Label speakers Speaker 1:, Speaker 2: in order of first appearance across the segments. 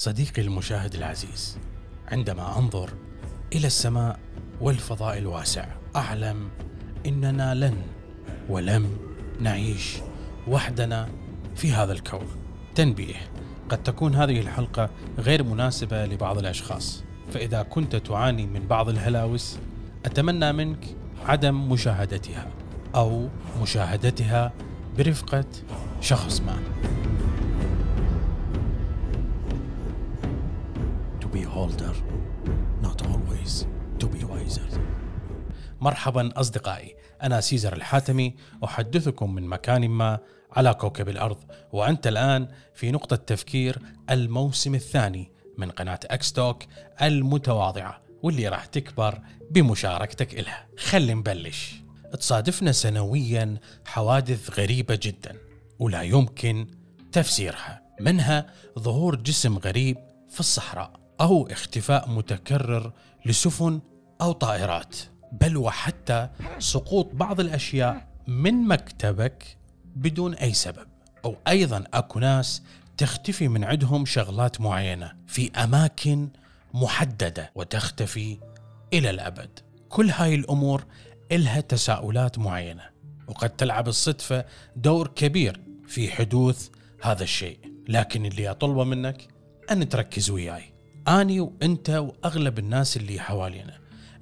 Speaker 1: صديقي المشاهد العزيز عندما أنظر إلى السماء والفضاء الواسع أعلم إننا لن ولم نعيش وحدنا في هذا الكون. تنبيه قد تكون هذه الحلقة غير مناسبة لبعض الأشخاص. فإذا كنت تعاني من بعض الهلاوس أتمنى منك عدم مشاهدتها أو مشاهدتها برفقة شخص ما. To be older, not always to be wiser. مرحبا أصدقائي أنا سيزر الحاتمي أحدثكم من مكان ما على كوكب الأرض وأنت الآن في نقطة تفكير الموسم الثاني من قناة أكستوك المتواضعة واللي راح تكبر بمشاركتك إلها. خلي نبلش. تصادفنا سنويا حوادث غريبة جدا ولا يمكن تفسيرها. منها ظهور جسم غريب في الصحراء. أو اختفاء متكرر لسفن أو طائرات بل وحتى سقوط بعض الأشياء من مكتبك بدون أي سبب. أو أيضا أكو ناس تختفي من عندهم شغلات معينة في أماكن محددة وتختفي إلى الأبد. كل هاي الأمور إلها تساؤلات معينة وقد تلعب الصدفة دور كبير في حدوث هذا الشيء. لكن اللي أطلبه منك أن تركز وياي. أني وأنت وأغلب الناس اللي حوالينا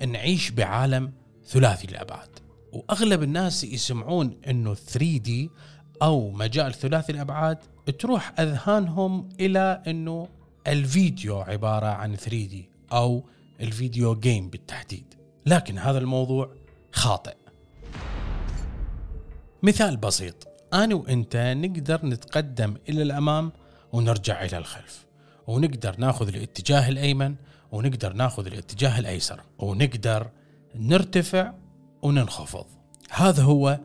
Speaker 1: نعيش بعالم ثلاثي الأبعاد وأغلب الناس يسمعون أنه 3D أو مجال ثلاثي الأبعاد تروح أذهانهم إلى أنه الفيديو عبارة عن 3D أو الفيديو جيم بالتحديد. لكن هذا الموضوع خاطئ. مثال بسيط. أنا وأنت نقدر نتقدم إلى الأمام ونرجع إلى الخلف. ونقدر ناخذ الاتجاه الأيمن ونقدر ناخذ الاتجاه الأيسر ونقدر نرتفع وننخفض. هذا هو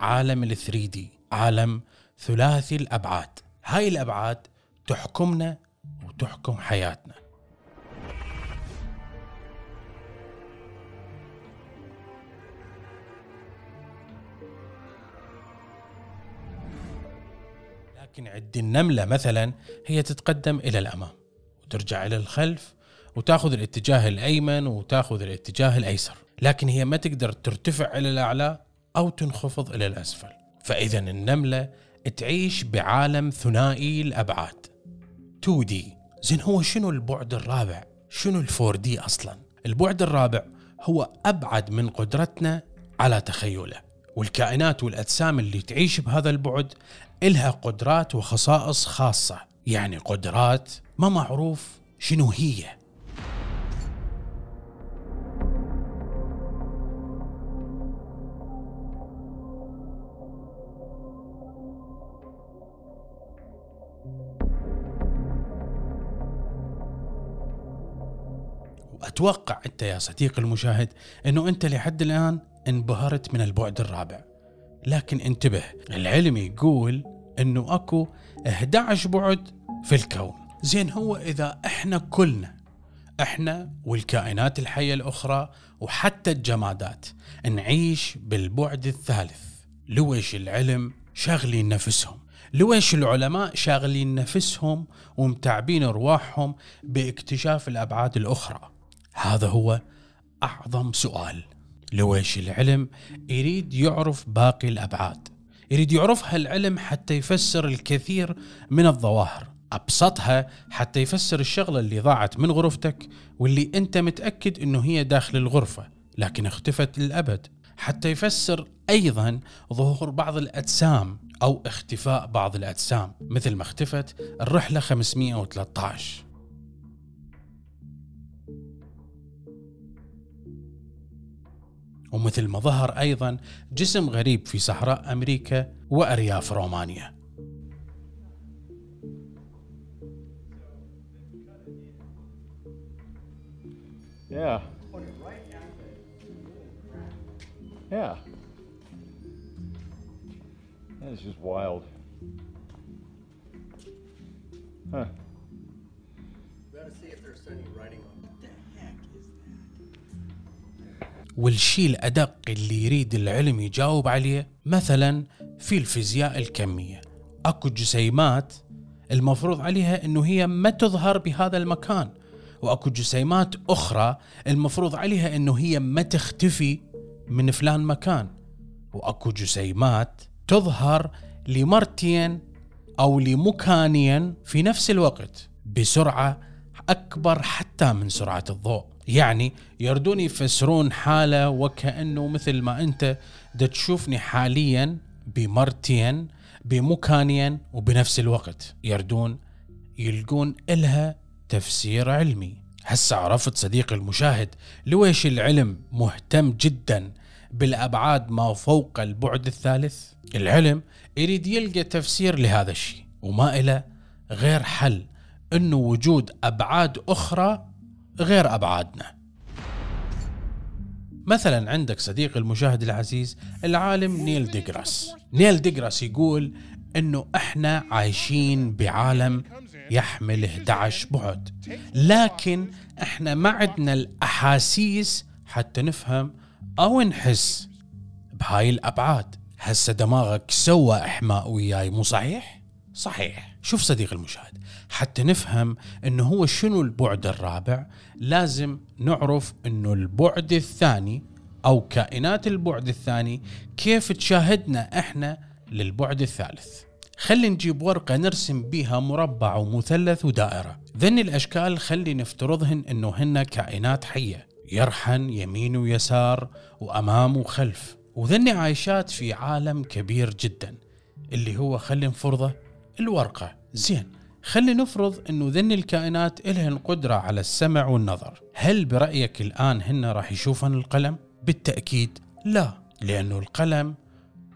Speaker 1: عالم ال 3 دي عالم ثلاثي الأبعاد. هاي الأبعاد تحكمنا وتحكم حياتنا. لكن عد النملة مثلا هي تتقدم إلى الأمام وترجع إلى الخلف وتأخذ الاتجاه الأيمن وتأخذ الاتجاه الأيسر. لكن هي ما تقدر ترتفع إلى الأعلى أو تنخفض إلى الأسفل. فإذا النملة تعيش بعالم ثنائي الأبعاد. 2D زين هو شنو البعد الرابع؟ شنو الفور دي أصلا؟ البعد الرابع هو أبعد من قدرتنا على تخيله. والكائنات والأجسام اللي تعيش بهذا البعد إلها قدرات وخصائص خاصة. يعني قدرات ما معروف شنو هي. وأتوقع أنت يا صديقي المشاهد إنه أنت لحد الآن انبهرت من البعد الرابع. لكن انتبه العلم يقول إنه أكو 11 بعد في الكون. زين هو إذا إحنا كلنا إحنا والكائنات الحية الأخرى وحتى الجمادات نعيش بالبعد الثالث. لويش العلم شاغلين نفسهم؟ لويش العلماء شاغلين نفسهم ومتعبين أرواحهم باكتشاف الأبعاد الأخرى؟ هذا هو أعظم سؤال. لويش العلم يريد يعرف باقي الأبعاد يريد يعرفها العلم حتى يفسر الكثير من الظواهر. أبسطها حتى يفسر الشغلة اللي ضاعت من غرفتك واللي أنت متأكد إنه هي داخل الغرفة لكن اختفت للأبد. حتى يفسر أيضا ظهور بعض الأجسام أو اختفاء بعض الأجسام مثل ما اختفت الرحلة 513 ومثل ما ظهر أيضا جسم غريب في صحراء أمريكا وارياف رومانيا
Speaker 2: Yeah. Yeah. That is just wild. Huh.
Speaker 3: Gotta see if there's any writing on
Speaker 1: والشيء الأدق اللي يريد العلم يجاوب عليه مثلا في الفيزياء الكمية. أكو جسيمات المفروض عليها إنه هي ما تظهر بهذا المكان وأكو جسيمات أخرى المفروض عليها إنه هي ما تختفي من فلان مكان. وأكو جسيمات تظهر لمرتين أو لمكانين في نفس الوقت بسرعة أكبر حتى من سرعة الضوء. يعني يردون يفسرون حالة وكأنه مثل ما أنت دا تشوفني حاليا بمرتين بمكانين وبنفس الوقت. يردون يلقون إلها تفسير علمي. هسه عرفت صديقي المشاهد لويش العلم مهتم جدا بالأبعاد ما فوق البعد الثالث؟ العلم يريد يلقى تفسير لهذا الشيء وما إله غير حل أنه وجود أبعاد أخرى غير أبعادنا. مثلا عندك صديقي المشاهد العزيز العالم نيل ديجراس نيل ديجراس يقول إنه إحنا عايشين بعالم يحمل 11 بعد. لكن إحنا ما عندنا الأحاسيس حتى نفهم أو نحس بهاي الأبعاد. هسه دماغك سوى إحماء وياي مو صحيح؟ صحيح. شوف صديق المشاهد حتى نفهم إنه هو شنو البعد الرابع لازم نعرف إنه البعد الثاني أو كائنات البعد الثاني كيف تشاهدنا إحنا للبعد الثالث. خلي نجيب ورقة نرسم بيها مربع ومثلث ودائرة. ذن الأشكال خلي نفترضهن أنه هن كائنات حية يرحن يمين ويسار وأمام وخلف. وذن عايشات في عالم كبير جدا اللي هو خلي نفرضه الورقة. زين خلي نفرض إنه ذن الكائنات إلهن قدرة على السمع والنظر. هل برأيك الآن هن راح يشوفن القلم؟ بالتأكيد لا لأنه القلم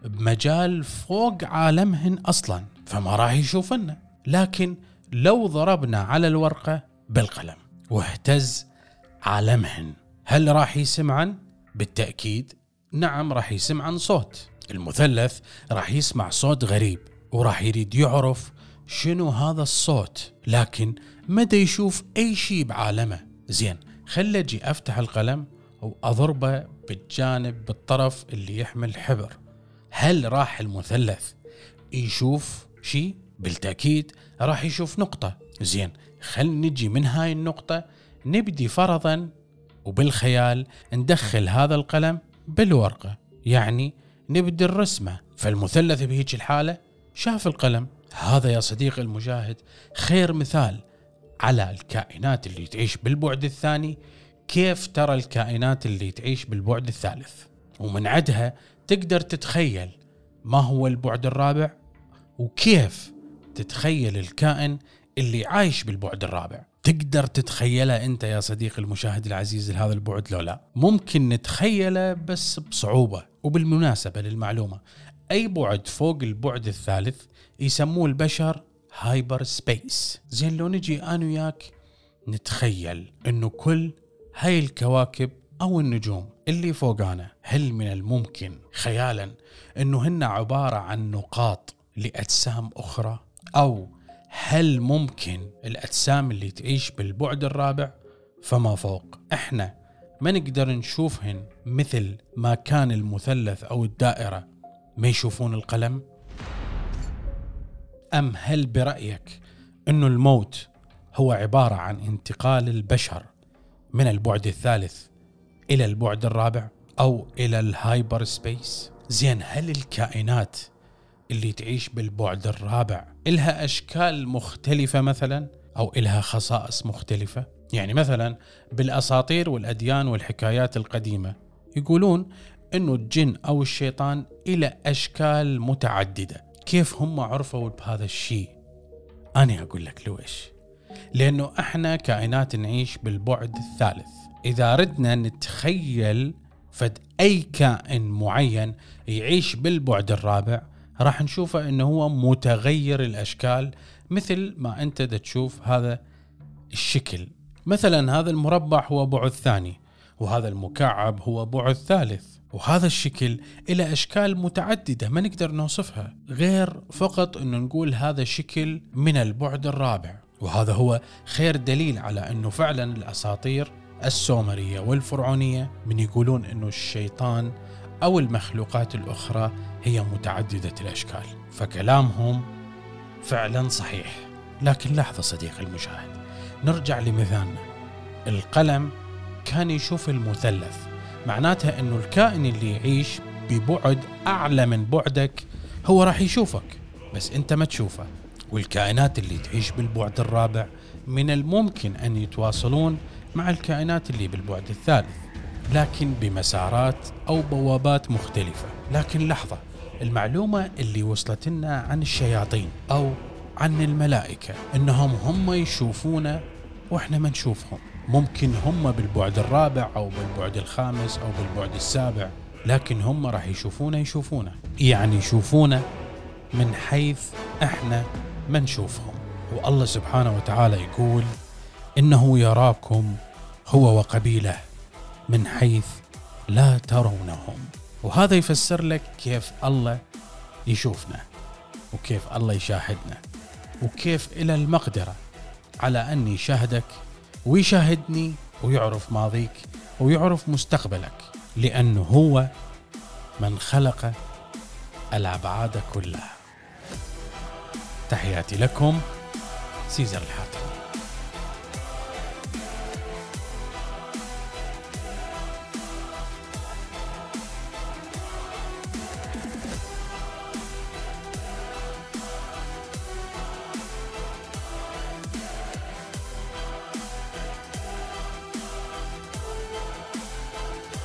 Speaker 1: بمجال فوق عالمهن أصلا فما راح يشوفنا لكن لو ضربنا على الورقة بالقلم واهتز عالمهن هل راح يسمعن؟ بالتأكيد نعم راح يسمعن صوت. المثلث راح يسمع صوت غريب. وراح يريد يعرف شنو هذا الصوت لكن مدى يشوف أي شيء بعالمه. زين خلي أجي أفتح القلم وأضربه بالجانب بالطرف اللي يحمل حبر هل راح المثلث يشوف شيء بالتأكيد راح يشوف نقطة. زين خل نجي من هاي النقطة نبدي فرضا وبالخيال ندخل هذا القلم بالورقة. يعني نبدي الرسمة فالمثلث بهيج الحالة شاف القلم. هذا يا صديقي المشاهد خير مثال على الكائنات اللي تعيش بالبعد الثاني. كيف ترى الكائنات اللي تعيش بالبعد الثالث؟ ومن عدها تقدر تتخيل ما هو البعد الرابع وكيف تتخيل الكائن اللي عايش بالبعد الرابع. تقدر تتخيله أنت يا صديقي المشاهد العزيز لهذا البعد لو لا؟ ممكن نتخيله بس بصعوبة وبالمناسبة للمعلومة. أي بعد فوق البعد الثالث يسموه البشر hyperspace زين لو نجي أنا وياك نتخيل إنه كل هاي الكواكب أو النجوم اللي فوقانا هل من الممكن خيالا إنه هن عبارة عن نقاط لأجسام أخرى؟ أو هل ممكن الأجسام اللي تعيش بالبعد الرابع فما فوق؟ إحنا ما نقدر نشوفهن مثل ما كان المثلث أو الدائرة ما يشوفون القلم؟ أم هل برأيك انه الموت هو عبارة عن انتقال البشر من البعد الثالث إلى البعد الرابع أو إلى ال hyperspace؟ زين هل الكائنات اللي تعيش بالبعد الرابع إلها أشكال مختلفة مثلا؟ أو إلها خصائص مختلفة؟ يعني مثلا بالأساطير والأديان والحكايات القديمة يقولون أنه الجن أو الشيطان إلى أشكال متعددة. كيف هم عرفوا بهذا الشيء؟ أنا أقول لك لويش. لأنه إحنا كائنات نعيش بالبعد الثالث. إذا ردنا نتخيل فد أي كائن معين يعيش بالبعد الرابع راح نشوفه إنه هو متغير الأشكال مثل ما أنت تشوف هذا الشكل. مثلا هذا المربع هو بعد ثاني. وهذا المكعب هو بعد ثالث. وهذا الشكل إلى أشكال متعددة ما نقدر نوصفها غير فقط أنه نقول هذا شكل من البعد الرابع. وهذا هو خير دليل على أنه فعلا الأساطير السومرية والفرعونية من يقولون أنه الشيطان أو المخلوقات الأخرى هي متعددة الأشكال. فكلامهم فعلا صحيح. لكن لحظة صديقي المشاهد نرجع لمثالنا القلم كان يشوف المثلث. معناتها إنه الكائن اللي يعيش ببعد أعلى من بعدك هو راح يشوفك بس أنت ما تشوفه. والكائنات اللي تعيش بالبعد الرابع من الممكن أن يتواصلون مع الكائنات اللي بالبعد الثالث لكن بمسارات أو بوابات مختلفة. لكن لحظة المعلومة اللي وصلت لنا عن الشياطين أو عن الملائكة إنهم هم يشوفونا وإحنا ما نشوفهم. ممكن هم بالبعد الرابع أو بالبعد الخامس أو بالبعد السابع لكن هم راح يشوفونا يشوفونا. يعني يشوفونا من حيث إحنا ما نشوفهم. والله سبحانه وتعالى يقول إنه يراكم هو وقبيله من حيث لا ترونهم. وهذا يفسر لك كيف الله يشوفنا وكيف الله يشاهدنا وكيف إلى المقدرة على أن يشاهدك ويشاهدني ويعرف ماضيك ويعرف مستقبلك لأنه هو من خلق الأبعاد كلها. تحياتي لكم سيزر الحاتم